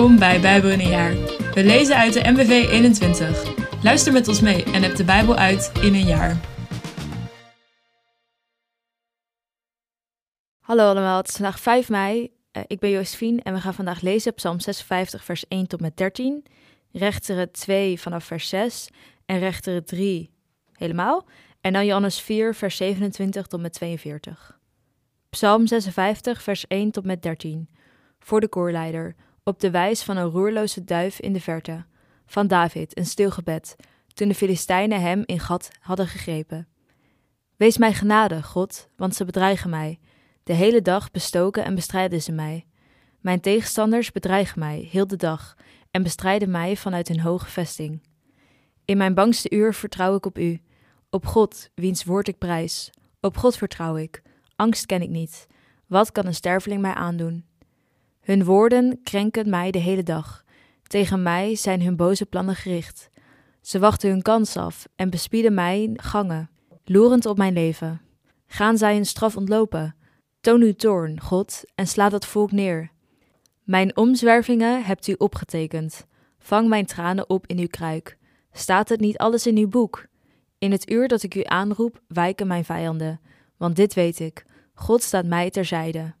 Bij Bijbel in een jaar. We lezen uit de MBV 21. Luister met ons mee en heb de Bijbel uit in een jaar. Hallo allemaal, het is vandaag 5 mei. Uh, ik ben Josephine en we gaan vandaag lezen Psalm 56, vers 1 tot met 13, Rechteren 2 vanaf vers 6 en Rechteren 3 helemaal. En dan Johannes 4, vers 27 tot met 42. Psalm 56, vers 1 tot met 13. Voor de koorleider, op de wijs van een roerloze duif in de verte. Van David, een stil gebed, toen de Filistijnen hem in gat hadden gegrepen. Wees mij genade, God, want ze bedreigen mij. De hele dag bestoken en bestrijden ze mij. Mijn tegenstanders bedreigen mij heel de dag en bestrijden mij vanuit hun hoge vesting. In mijn bangste uur vertrouw ik op u, op God, wiens woord ik prijs. Op God vertrouw ik. Angst ken ik niet. Wat kan een sterveling mij aandoen? Hun woorden krenken mij de hele dag. Tegen mij zijn hun boze plannen gericht. Ze wachten hun kans af en bespieden mij gangen, loerend op mijn leven. Gaan zij hun straf ontlopen? Toon uw toorn, God, en sla dat volk neer. Mijn omzwervingen hebt u opgetekend. Vang mijn tranen op in uw kruik. Staat het niet alles in uw boek? In het uur dat ik u aanroep, wijken mijn vijanden. Want dit weet ik: God staat mij terzijde.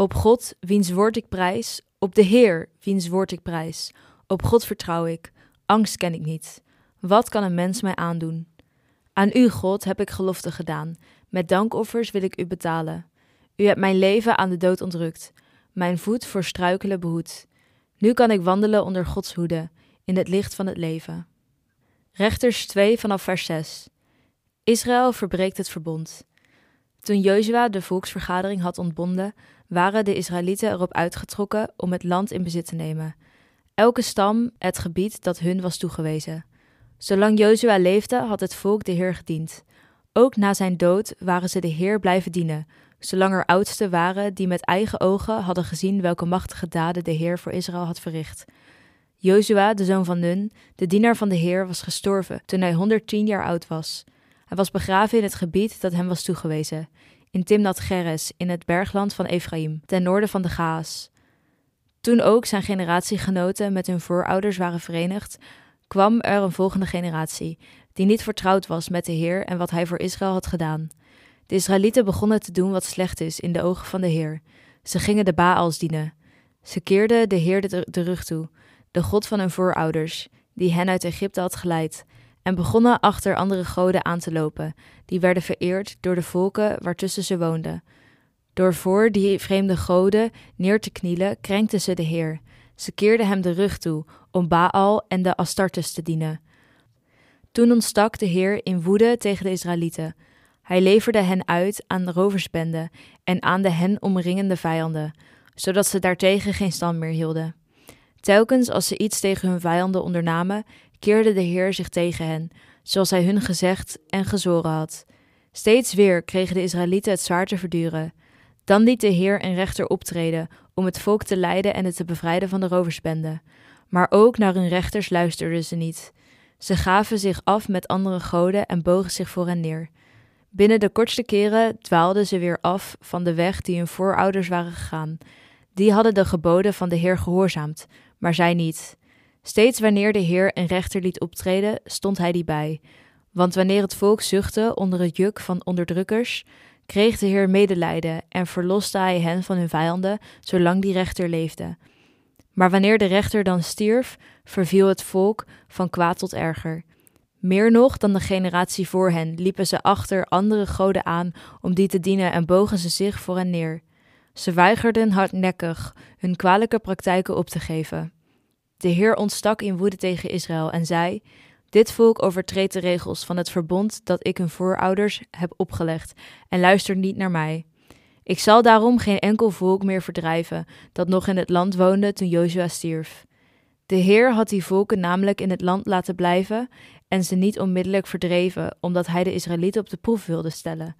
Op God, wiens woord ik prijs, op de Heer, wiens woord ik prijs. Op God vertrouw ik, angst ken ik niet. Wat kan een mens mij aandoen? Aan u, God, heb ik gelofte gedaan. Met dankoffers wil ik u betalen. U hebt mijn leven aan de dood ontrukt, mijn voet voor struikelen behoed. Nu kan ik wandelen onder Gods hoede, in het licht van het leven. Rechters 2 vanaf vers 6. Israël verbreekt het verbond. Toen Jozua de volksvergadering had ontbonden, waren de Israëlieten erop uitgetrokken om het land in bezit te nemen. Elke stam het gebied dat hun was toegewezen. Zolang Jozua leefde, had het volk de Heer gediend. Ook na zijn dood waren ze de Heer blijven dienen, zolang er oudsten waren die met eigen ogen hadden gezien welke machtige daden de Heer voor Israël had verricht. Jozua, de zoon van Nun, de dienaar van de Heer, was gestorven toen hij 110 jaar oud was. Hij was begraven in het gebied dat hem was toegewezen, in Timnat Geres, in het bergland van Ephraim, ten noorden van de Gaas. Toen ook zijn generatiegenoten met hun voorouders waren verenigd, kwam er een volgende generatie, die niet vertrouwd was met de Heer en wat hij voor Israël had gedaan. De Israëlieten begonnen te doen wat slecht is in de ogen van de Heer. Ze gingen de Baals dienen. Ze keerden de Heer de rug toe, de God van hun voorouders, die hen uit Egypte had geleid, en begonnen achter andere goden aan te lopen, die werden vereerd door de volken waartussen ze woonden. Door voor die vreemde goden neer te knielen, krenkten ze de Heer. Ze keerden hem de rug toe om Baal en de Astartes te dienen. Toen ontstak de Heer in woede tegen de Israëlieten. Hij leverde hen uit aan de roversbenden en aan de hen omringende vijanden, zodat ze daartegen geen stand meer hielden. Telkens als ze iets tegen hun vijanden ondernamen, keerde de Heer zich tegen hen, zoals hij hun gezegd en gezoren had. Steeds weer kregen de Israëlieten het zwaar te verduren. Dan liet de Heer een rechter optreden om het volk te leiden en het te bevrijden van de roversbende. Maar ook naar hun rechters luisterden ze niet. Ze gaven zich af met andere goden en bogen zich voor hen neer. Binnen de kortste keren dwaalden ze weer af van de weg die hun voorouders waren gegaan. Die hadden de geboden van de Heer gehoorzaamd, maar zij niet. Steeds wanneer de Heer een rechter liet optreden, stond hij die bij. Want wanneer het volk zuchtte onder het juk van onderdrukkers, kreeg de Heer medelijden en verloste hij hen van hun vijanden, zolang die rechter leefde. Maar wanneer de rechter dan stierf, verviel het volk van kwaad tot erger. Meer nog dan de generatie voor hen liepen ze achter andere goden aan om die te dienen en bogen ze zich voor hen neer. Ze weigerden hardnekkig hun kwalijke praktijken op te geven. De Heer ontstak in woede tegen Israël en zei: Dit volk overtreedt de regels van het verbond dat ik hun voorouders heb opgelegd en luistert niet naar mij. Ik zal daarom geen enkel volk meer verdrijven dat nog in het land woonde toen Jozua stierf. De Heer had die volken namelijk in het land laten blijven en ze niet onmiddellijk verdreven, omdat hij de Israëlieten op de proef wilde stellen.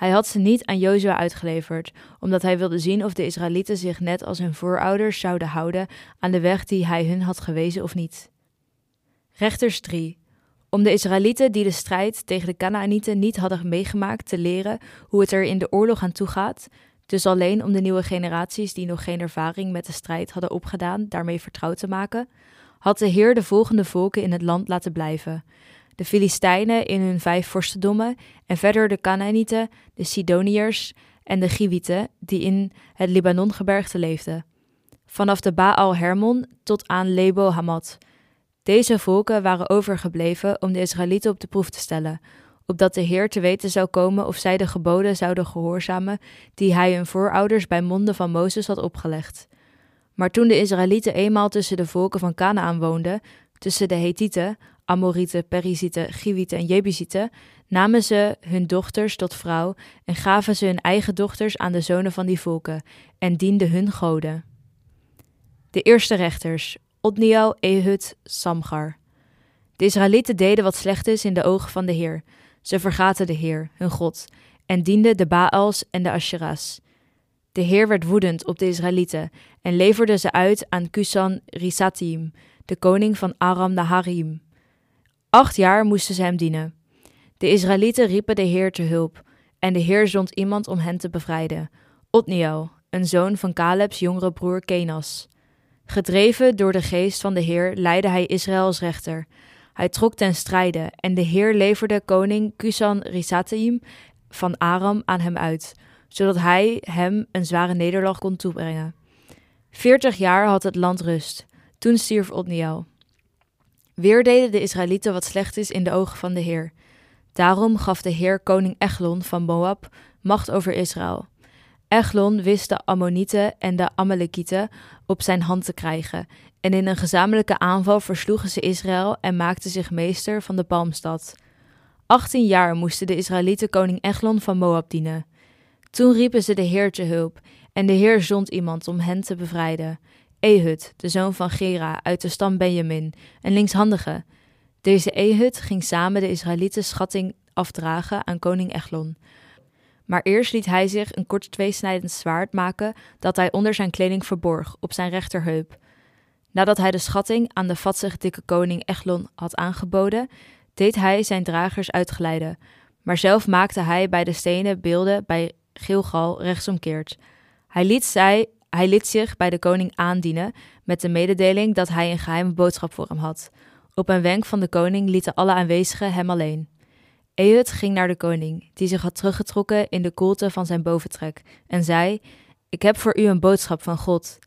Hij had ze niet aan Jozua uitgeleverd, omdat hij wilde zien of de Israëlieten zich net als hun voorouders zouden houden aan de weg die hij hun had gewezen of niet. Rechters 3. Om de Israëlieten die de strijd tegen de Canaanieten niet hadden meegemaakt te leren hoe het er in de oorlog aan toe gaat, dus alleen om de nieuwe generaties die nog geen ervaring met de strijd hadden opgedaan, daarmee vertrouwd te maken, had de Heer de volgende volken in het land laten blijven: de Filistijnen in hun vijf vorstendommen en verder de Canaanieten, de Sidoniërs en de Giwieten die in het Libanongebergte leefden. Vanaf de Baal Hermon tot aan Lebo Hamad. Deze volken waren overgebleven om de Israëlieten op de proef te stellen, opdat de Heer te weten zou komen of zij de geboden zouden gehoorzamen die hij hun voorouders bij monden van Mozes had opgelegd. Maar toen de Israëlieten eenmaal tussen de volken van Canaan woonden, tussen de Hethieten, Amorieten, Perizieten, Giwieten en Jebusieten, namen ze hun dochters tot vrouw en gaven ze hun eigen dochters aan de zonen van die volken en dienden hun goden. De eerste rechters, Otniel, Ehud, Samgar. De Israëlieten deden wat slecht is in de ogen van de Heer. Ze vergaten de Heer, hun God, en dienden de Baals en de Asherahs. De Heer werd woedend op de Israëlieten en leverde ze uit aan Kusan Risatim, de koning van Aram Naharim. Acht jaar moesten ze hem dienen. De Israëlieten riepen de Heer te hulp, en de Heer zond iemand om hen te bevrijden: Otniel, een zoon van Calebs jongere broer Kenas. Gedreven door de geest van de Heer leidde hij Israël als rechter. Hij trok ten strijde, en de Heer leverde koning Kusan Risataim van Aram aan hem uit, zodat hij hem een zware nederlaag kon toebrengen. Veertig jaar had het land rust. Toen stierf Otniel. Weer deden de Israëlieten wat slecht is in de ogen van de Heer. Daarom gaf de Heer koning Eglon van Moab macht over Israël. Eglon wist de Ammonieten en de Amalekieten op zijn hand te krijgen, en in een gezamenlijke aanval versloegen ze Israël en maakten zich meester van de Palmstad. Achttien jaar moesten de Israëlieten koning Eglon van Moab dienen. Toen riepen ze de Heer te hulp, en de Heer zond iemand om hen te bevrijden. Ehud, de zoon van Gera, uit de stam Benjamin, een linkshandige. Deze Ehud ging samen de Israëlieten schatting afdragen aan koning Eglon. Maar eerst liet hij zich een kort tweesnijdend zwaard maken dat hij onder zijn kleding verborg, op zijn rechterheup. Nadat hij de schatting aan de vatsig dikke koning Eglon had aangeboden, deed hij zijn dragers uitgeleiden. Maar zelf maakte hij bij de stenen beelden bij Gilgal rechtsomkeerd. Hij liet, zij, hij liet zich bij de koning aandienen met de mededeling dat hij een geheime boodschap voor hem had. Op een wenk van de koning lieten alle aanwezigen hem alleen. Ehud ging naar de koning, die zich had teruggetrokken in de koelte van zijn boventrek, en zei: Ik heb voor u een boodschap van God.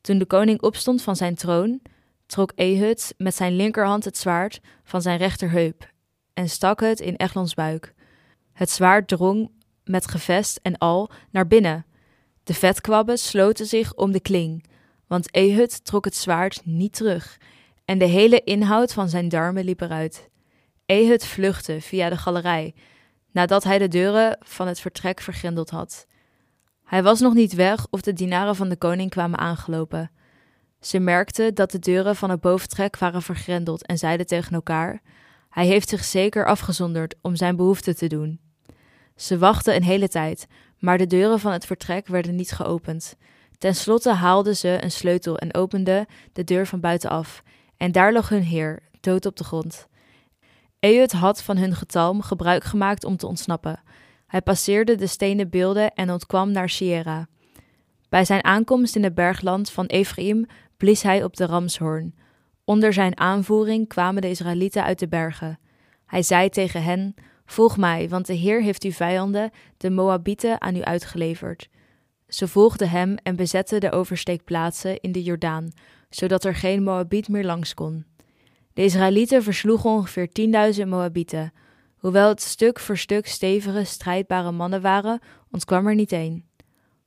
Toen de koning opstond van zijn troon, trok Ehud met zijn linkerhand het zwaard van zijn rechterheup en stak het in Eglons buik. Het zwaard drong met gevest en al naar binnen. De vetkwabben sloten zich om de kling, want Ehud trok het zwaard niet terug en de hele inhoud van zijn darmen liep eruit. Ehud vluchtte via de galerij, nadat hij de deuren van het vertrek vergrendeld had. Hij was nog niet weg of de dienaren van de koning kwamen aangelopen. Ze merkten dat de deuren van het boventrek waren vergrendeld en zeiden tegen elkaar: Hij heeft zich zeker afgezonderd om zijn behoefte te doen. Ze wachten een hele tijd, maar de deuren van het vertrek werden niet geopend. Ten slotte haalden ze een sleutel en openden de deur van buitenaf, en daar lag hun heer, dood op de grond. Ehud had van hun getalm gebruik gemaakt om te ontsnappen. Hij passeerde de stenen beelden en ontkwam naar Sierra. Bij zijn aankomst in het bergland van Ephraim blies hij op de ramshoorn. Onder zijn aanvoering kwamen de Israëlieten uit de bergen. Hij zei tegen hen: Volg mij, want de Heer heeft uw vijanden, de Moabieten, aan u uitgeleverd. Ze volgden hem en bezetten de oversteekplaatsen in de Jordaan, zodat er geen Moabiet meer langs kon. De Israëlieten versloegen ongeveer 10.000 Moabieten. Hoewel het stuk voor stuk stevige, strijdbare mannen waren, ontkwam er niet één.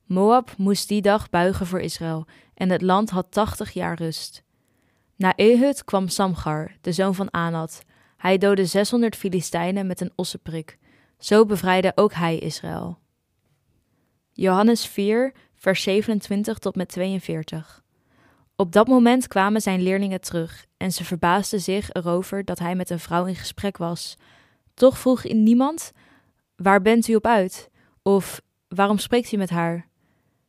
Moab moest die dag buigen voor Israël en het land had 80 jaar rust. Na Ehud kwam Samgar, de zoon van Anat. Hij doodde 600 Filistijnen met een ossenprik. Zo bevrijdde ook hij Israël. Johannes 4, vers 27 tot met 42. Op dat moment kwamen zijn leerlingen terug en ze verbaasden zich erover dat hij met een vrouw in gesprek was. Toch vroeg niemand: Waar bent u op uit? Of waarom spreekt u met haar?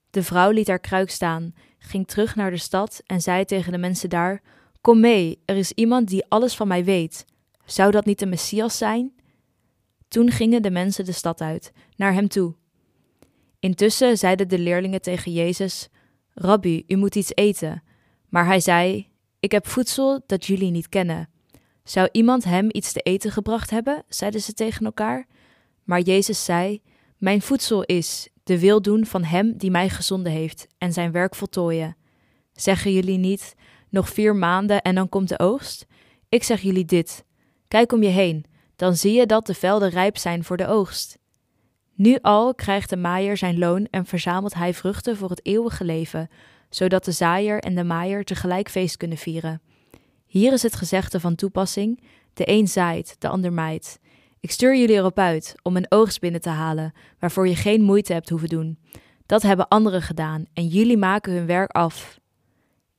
De vrouw liet haar kruik staan, ging terug naar de stad en zei tegen de mensen daar: Kom mee, er is iemand die alles van mij weet. Zou dat niet de Messias zijn? Toen gingen de mensen de stad uit, naar hem toe. Intussen zeiden de leerlingen tegen Jezus: Rabbi, u moet iets eten. Maar hij zei: Ik heb voedsel dat jullie niet kennen. Zou iemand hem iets te eten gebracht hebben? zeiden ze tegen elkaar. Maar Jezus zei: Mijn voedsel is de wil doen van hem die mij gezonden heeft en zijn werk voltooien. Zeggen jullie niet: Nog vier maanden en dan komt de oogst? Ik zeg jullie dit: Kijk om je heen, dan zie je dat de velden rijp zijn voor de oogst. Nu al krijgt de maaier zijn loon en verzamelt hij vruchten voor het eeuwige leven, zodat de zaaier en de maaier tegelijk feest kunnen vieren. Hier is het gezegde van toepassing: de een zaait, de ander maait. Ik stuur jullie erop uit om een oogst binnen te halen, waarvoor je geen moeite hebt hoeven doen. Dat hebben anderen gedaan en jullie maken hun werk af.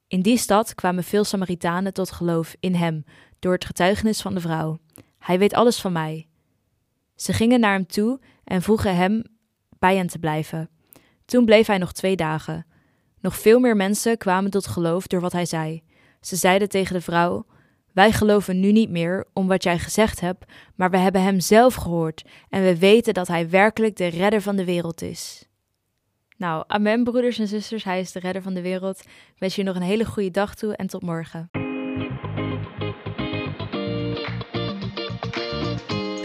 In die stad kwamen veel Samaritanen tot geloof in hem door het getuigenis van de vrouw. Hij weet alles van mij. Ze gingen naar hem toe en vroegen hem bij hen te blijven. Toen bleef hij nog twee dagen. Nog veel meer mensen kwamen tot geloof door wat hij zei. Ze zeiden tegen de vrouw: Wij geloven nu niet meer om wat jij gezegd hebt, maar we hebben hem zelf gehoord en we weten dat hij werkelijk de redder van de wereld is. Nou, amen, broeders en zusters, hij is de redder van de wereld. Wens je nog een hele goede dag toe en tot morgen.